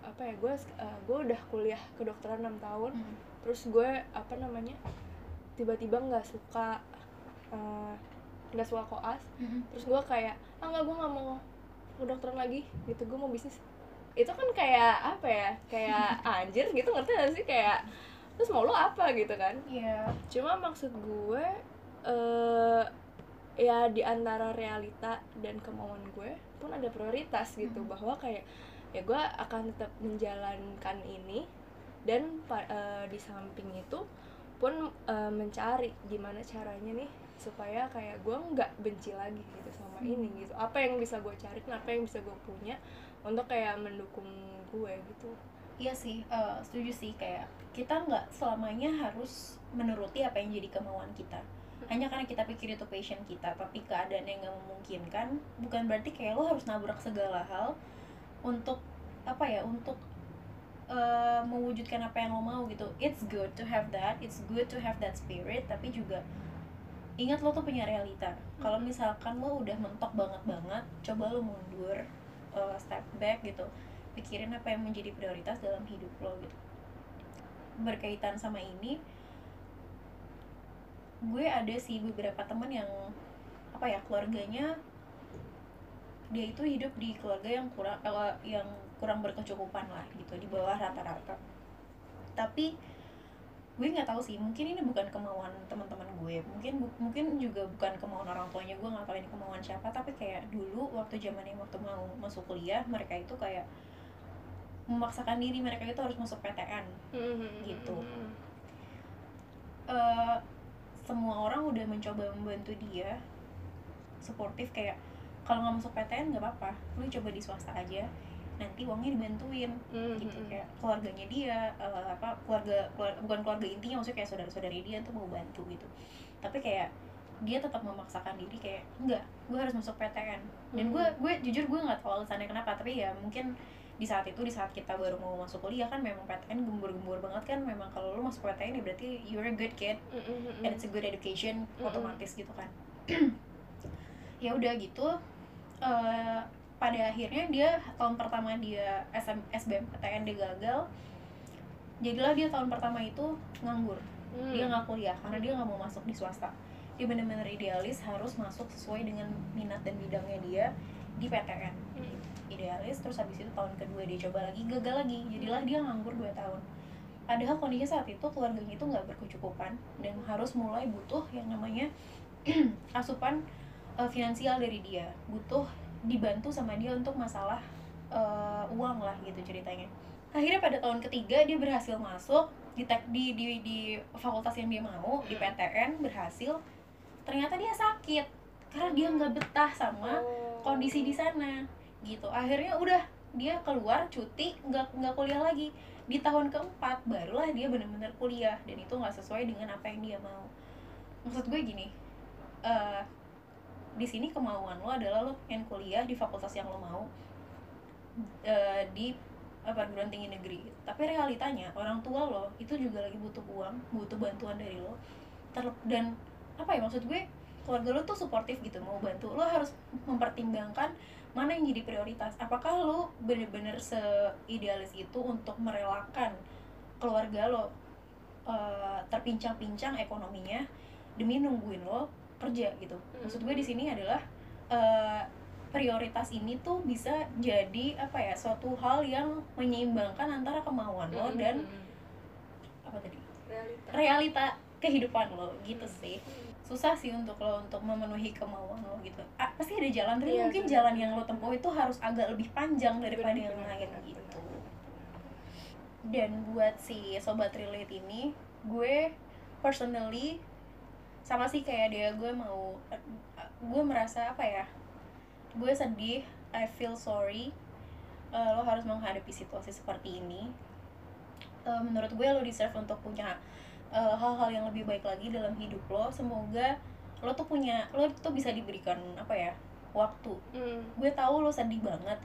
apa ya gue eh, gue udah kuliah kedokteran 6 tahun Hmm. terus gue apa namanya tiba-tiba nggak suka eh, nggak suka koas Hmm. terus gue kayak ah nggak gue nggak mau kedokteran lagi gitu gue mau bisnis itu kan kayak apa ya kayak anjir gitu ngerti gak sih kayak terus mau lo apa gitu kan Iya. cuma maksud gue eh ya di antara realita dan kemauan gue pun ada prioritas gitu Hmm. bahwa kayak ya gue akan tetap menjalankan ini dan eh, di samping itu pun eh, mencari gimana caranya nih supaya kayak gue nggak benci lagi gitu sama Hmm. ini gitu apa yang bisa gue cari apa yang bisa gue punya untuk kayak mendukung gue gitu Iya sih, eh, setuju sih kayak kita nggak selamanya harus menuruti apa yang jadi kemauan kita. Hanya karena kita pikir itu passion kita, tapi keadaan yang nggak memungkinkan, bukan berarti kayak lo harus nabrak segala hal untuk apa ya, untuk eh, mewujudkan apa yang lo mau gitu. It's good to have that, it's good to have that spirit, tapi juga ingat lo tuh punya realita. Kalau misalkan lo udah mentok banget banget, coba lo mundur, eh, step back gitu pikirin apa yang menjadi prioritas dalam hidup lo gitu berkaitan sama ini gue ada sih beberapa teman yang apa ya keluarganya dia itu hidup di keluarga yang kurang eh, yang kurang berkecukupan lah gitu di bawah rata-rata tapi gue nggak tahu sih mungkin ini bukan kemauan teman-teman gue mungkin bu- mungkin juga bukan kemauan orang tuanya gue nggak tahu ini kemauan siapa tapi kayak dulu waktu zamannya waktu mau masuk kuliah mereka itu kayak memaksakan diri mereka itu harus masuk PTN Gitu. eh semua orang udah mencoba membantu dia suportif kayak kalau nggak masuk PTN nggak apa-apa lu coba di swasta aja nanti uangnya dibantuin. Gitu kayak keluarganya dia eh, apa keluarga, keluar- bukan keluarga intinya maksudnya kayak saudara-saudari dia tuh mau bantu gitu. Tapi kayak dia tetap memaksakan diri kayak enggak gue harus masuk PTN dan Hmm. gue gue jujur gue nggak tahu alasannya kenapa tapi ya mungkin di saat itu di saat kita baru mau masuk kuliah kan memang PTN gembur-gembur banget kan memang kalau lu masuk PTN ya berarti you're a good kid Mm-mm. and it's a good education Mm-mm. otomatis gitu kan ya udah gitu eh, pada akhirnya dia tahun pertama dia SM, SBMPTN dia gagal jadilah dia tahun pertama itu nganggur Hmm. dia nggak kuliah karena dia nggak mau masuk di swasta dia benar-benar idealis harus masuk sesuai dengan minat dan bidangnya dia di PTN Hmm. Idealis terus habis itu tahun kedua dia coba lagi gagal lagi. Jadilah dia nganggur 2 tahun. Padahal kondisi saat itu keluarganya itu nggak berkecukupan dan harus mulai butuh yang namanya asupan eh, finansial dari dia. Butuh dibantu sama dia untuk masalah eh, uang lah gitu ceritanya. Akhirnya pada tahun ketiga dia berhasil masuk di di di, di fakultas yang dia mau di PTN berhasil. Ternyata dia sakit karena dia nggak betah sama Oh. kondisi di sana gitu. Akhirnya udah dia keluar cuti nggak nggak kuliah lagi. Di tahun keempat barulah dia benar-benar kuliah dan itu nggak sesuai dengan apa yang dia mau. Maksud gue gini eh di sini kemauan lo adalah lo pengen kuliah di fakultas yang lo mau eh, di perguruan tinggi negeri. Tapi realitanya orang tua lo itu juga lagi butuh uang butuh bantuan dari lo. Dan apa ya maksud gue keluarga lo tuh suportif gitu mau bantu. Lo harus mempertimbangkan mana yang jadi prioritas? Apakah lo bener-bener seidealis itu untuk merelakan keluarga lo eh, terpincang-pincang ekonominya demi nungguin lo kerja gitu? Maksud gue di sini adalah eh, prioritas ini tuh bisa jadi apa ya suatu hal yang menyeimbangkan antara kemauan lo Mm-mm. dan apa tadi? Realita. Realita kehidupan lo gitu sih susah sih untuk lo untuk memenuhi kemauan lo gitu. Ah, pasti ada jalan tapi Iya, mungkin benar. jalan yang lo tempuh itu harus agak lebih panjang daripada Benar, yang lain benar, gitu. dan buat si sobat relate ini gue personally sama sih kayak dia gue mau gue merasa apa ya gue sedih I feel sorry Eh, lo harus menghadapi situasi seperti ini. Eh, menurut gue lo deserve untuk punya eh, hal-hal yang lebih baik lagi dalam hidup lo semoga lo tuh punya lo tuh bisa diberikan apa ya waktu. Hmm. gue tahu lo sedih banget.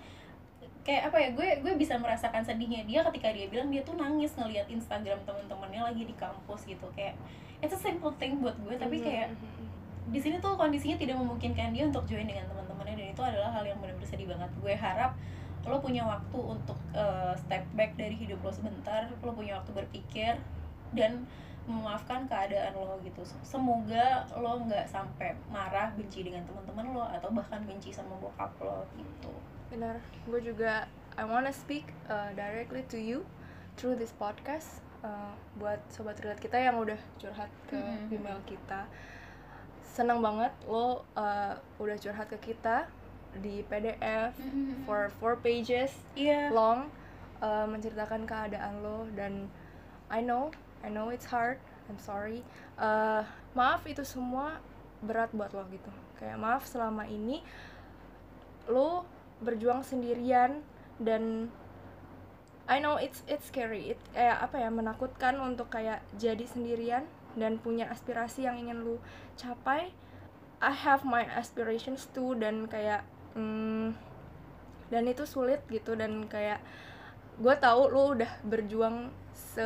Kayak apa ya gue gue bisa merasakan sedihnya dia ketika dia bilang dia tuh nangis ngelihat Instagram teman-temannya lagi di kampus gitu. Kayak it's a simple thing buat gue tapi Mhm, kayak mhm, di sini tuh kondisinya tidak memungkinkan dia untuk join dengan teman-temannya dan itu adalah hal yang benar-benar sedih banget. Gue harap lo punya waktu untuk uh, step back dari hidup lo sebentar lo punya waktu berpikir dan memaafkan keadaan lo gitu. Semoga lo nggak sampai marah benci dengan teman-teman lo atau bahkan benci sama bokap lo gitu. Benar. Gue juga I wanna speak uh, directly to you through this podcast uh, buat sobat relate kita yang udah curhat ke Mhm. email kita. Senang banget lo uh, udah curhat ke kita di PDF for four pages iya. long uh, menceritakan keadaan lo dan I know I know it's hard I'm sorry. Uh, maaf itu semua berat buat lo gitu. Kayak maaf selama ini lo berjuang sendirian dan I know it's it's scary. It kayak apa ya menakutkan untuk kayak jadi sendirian dan punya aspirasi yang ingin lu capai. I have my aspirations too dan kayak mm, dan itu sulit gitu dan kayak gue tahu lu udah berjuang se,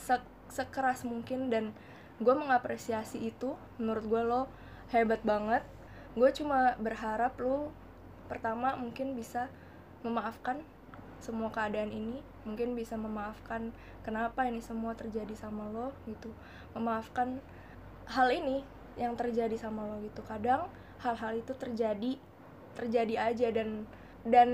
se- sekeras mungkin dan gue mengapresiasi itu menurut gue lo hebat banget. Gue cuma berharap lu pertama mungkin bisa memaafkan semua keadaan ini mungkin bisa memaafkan kenapa ini semua terjadi sama lo gitu memaafkan hal ini yang terjadi sama lo gitu. Kadang hal-hal itu terjadi terjadi aja dan dan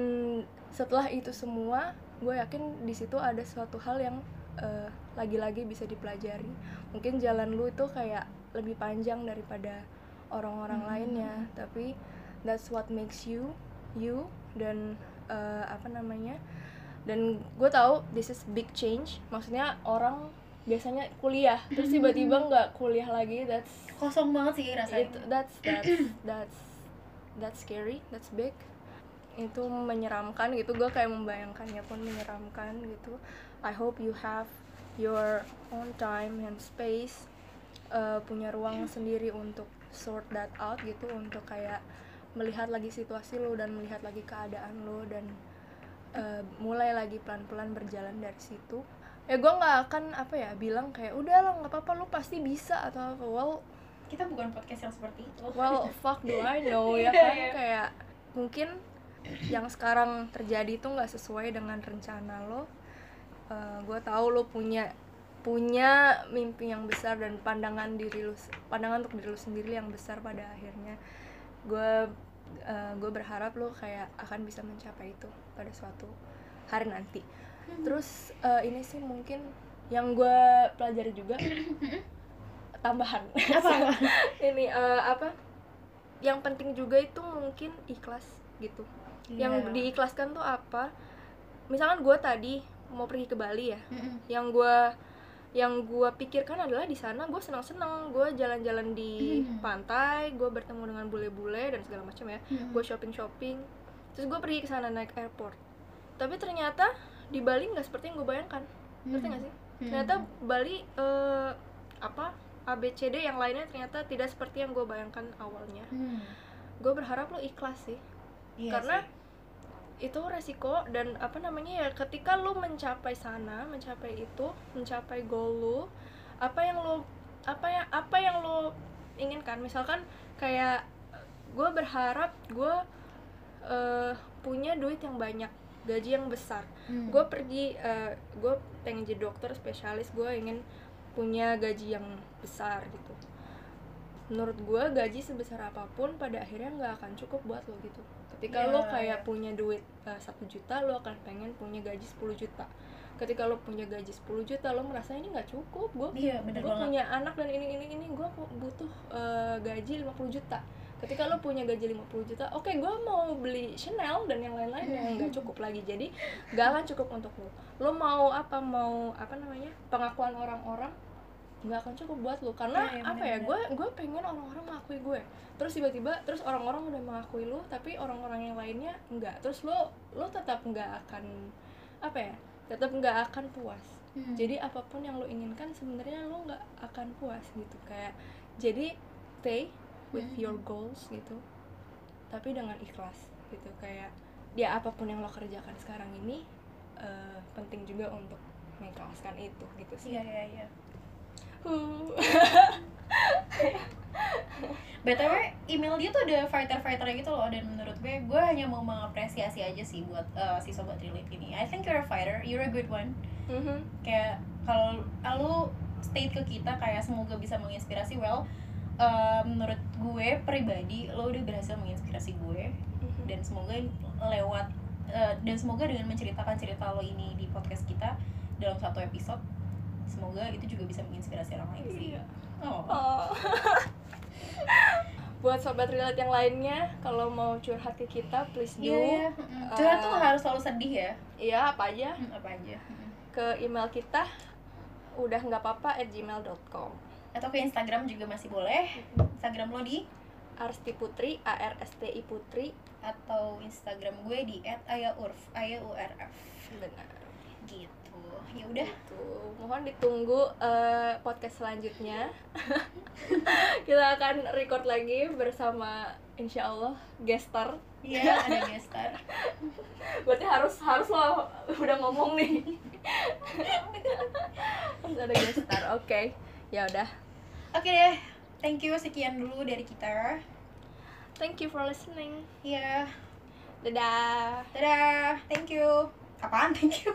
setelah itu semua gue yakin di situ ada suatu hal yang eh, lagi-lagi bisa dipelajari. Mungkin jalan lu itu kayak lebih panjang daripada orang-orang Hmm. lainnya. Tapi that's what makes you you dan eh, apa namanya dan gue tahu this is big change. Maksudnya orang biasanya kuliah terus tiba-tiba nggak kuliah lagi that's kosong banget sih rasanya. Itu that's that's that's that's scary that's big. Itu menyeramkan gitu gue kayak membayangkannya pun menyeramkan gitu I hope you have your own time and space uh, punya ruang sendiri untuk sort that out gitu untuk kayak melihat lagi situasi lo dan melihat lagi keadaan lo dan uh, mulai lagi pelan-pelan berjalan dari situ. Ya gue nggak akan apa ya bilang kayak udah lo nggak apa-apa lo pasti bisa atau apa. Well kita bukan podcast yang seperti itu. well fuck do I know ya kan? kayak mungkin yang sekarang terjadi itu nggak sesuai dengan rencana lo uh, gue tahu lo punya punya mimpi yang besar dan pandangan diri lu pandangan untuk diri lu sendiri yang besar pada akhirnya. Gue uh, gue berharap lo kayak akan bisa mencapai itu pada suatu hari nanti. Hmm. terus uh, ini sih mungkin yang gue pelajari juga tambahan. Apa? Ini uh, apa? Yang penting juga itu mungkin ikhlas gitu. Yeah. yang diikhlaskan tuh apa? Misalkan gue tadi mau pergi ke Bali ya. Mm -hmm. yang gue yang gue pikirkan adalah di sana gue senang-senang. Gue jalan-jalan di mm. pantai gue bertemu dengan bule-bule dan segala macam ya. Mm. gue shopping-shopping. Terus gue pergi ke sana naik airport. Tapi ternyata di Bali nggak seperti yang gue bayangkan. Mm. ngerti gak sih? Ternyata Bali uh, apa ABCD yang lainnya ternyata tidak seperti yang gue bayangkan awalnya. Mm. gue berharap lo ikhlas sih. Iya karena sih itu resiko dan apa namanya ya ketika lu mencapai sana mencapai itu mencapai goal lu apa yang lu apa yang apa yang lu inginkan? Misalkan kayak gue berharap gue uh, punya duit yang banyak gaji yang besar. Hmm. gue pergi uh, gue pengen jadi dokter spesialis gue ingin punya gaji yang besar gitu menurut gue gaji sebesar apa pun pada akhirnya nggak akan cukup buat lo gitu. Ketika yeah. lo kayak punya duit eh, satu uh, juta lo akan pengen punya gaji 10 juta. Ketika lo punya gaji 10 juta lo merasa ini nggak cukup. Gue yeah, gue punya anak dan ini ini ini gue butuh uh, gaji 50 juta. Ketika lo punya gaji 50 juta oke okay, gue mau beli Chanel dan yang lain-lain yang nggak cukup lagi. Jadi gak akan cukup untuk lo. Lo mau apa? Mau apa namanya? Pengakuan orang-orang nggak akan cukup buat lu. Karena ya, ya, apa ya gue gue pengen orang-orang mengakui gue. Terus tiba-tiba terus orang-orang udah mengakui lu tapi orang-orang yang lainnya enggak terus lo lo tetap nggak akan apa ya tetap nggak akan puas. Hmm. jadi apa pun yang lo inginkan sebenarnya lo nggak akan puas gitu. Kayak jadi stay with hmm. your goals gitu tapi dengan ikhlas gitu. Kayak ya apa pun yang lo kerjakan sekarang ini uh, penting juga untuk mengikhlaskan itu gitu sih. Iya iya iya btw email dia tuh ada fighter fighter gitu loh dan menurut gue gue hanya mau mengapresiasi aja sih buat uh, si sobat relate ini I think you're a fighter you're a good one mm-hmm. kayak kalau lu state ke kita kayak semoga bisa menginspirasi well uh, menurut gue pribadi lo udah berhasil menginspirasi gue mm-hmm. dan semoga lewat uh, dan semoga dengan menceritakan cerita lo ini di podcast kita dalam satu episode semoga itu juga bisa menginspirasi orang lain sih. Iya. oh, oh. buat sobat relate yang lainnya kalau mau curhat ke kita please do. yeah, yeah. curhat uh, tuh harus selalu sedih ya. iya apa aja? Hmm, apa aja. Ke email kita udah nggak apa-apa at gmail.com atau ke Instagram juga masih boleh. Instagram lo di? Arsti Putri A R S T I Putri. Atau Instagram gue di @ayaurf A Y U R F. Benar. Gitu ya udah. Gitu. mohon ditunggu uh, podcast selanjutnya. Kita akan record lagi bersama insya Allah gestar. Iya ada gestar. Berarti harus harus lo udah ngomong nih. Harus ada gestar oke. Okay. ya udah. Oke okay deh. Thank you sekian dulu dari kita. Thank you for listening. Ya yeah. dadah. Dadah. Thank you. Apaan thank you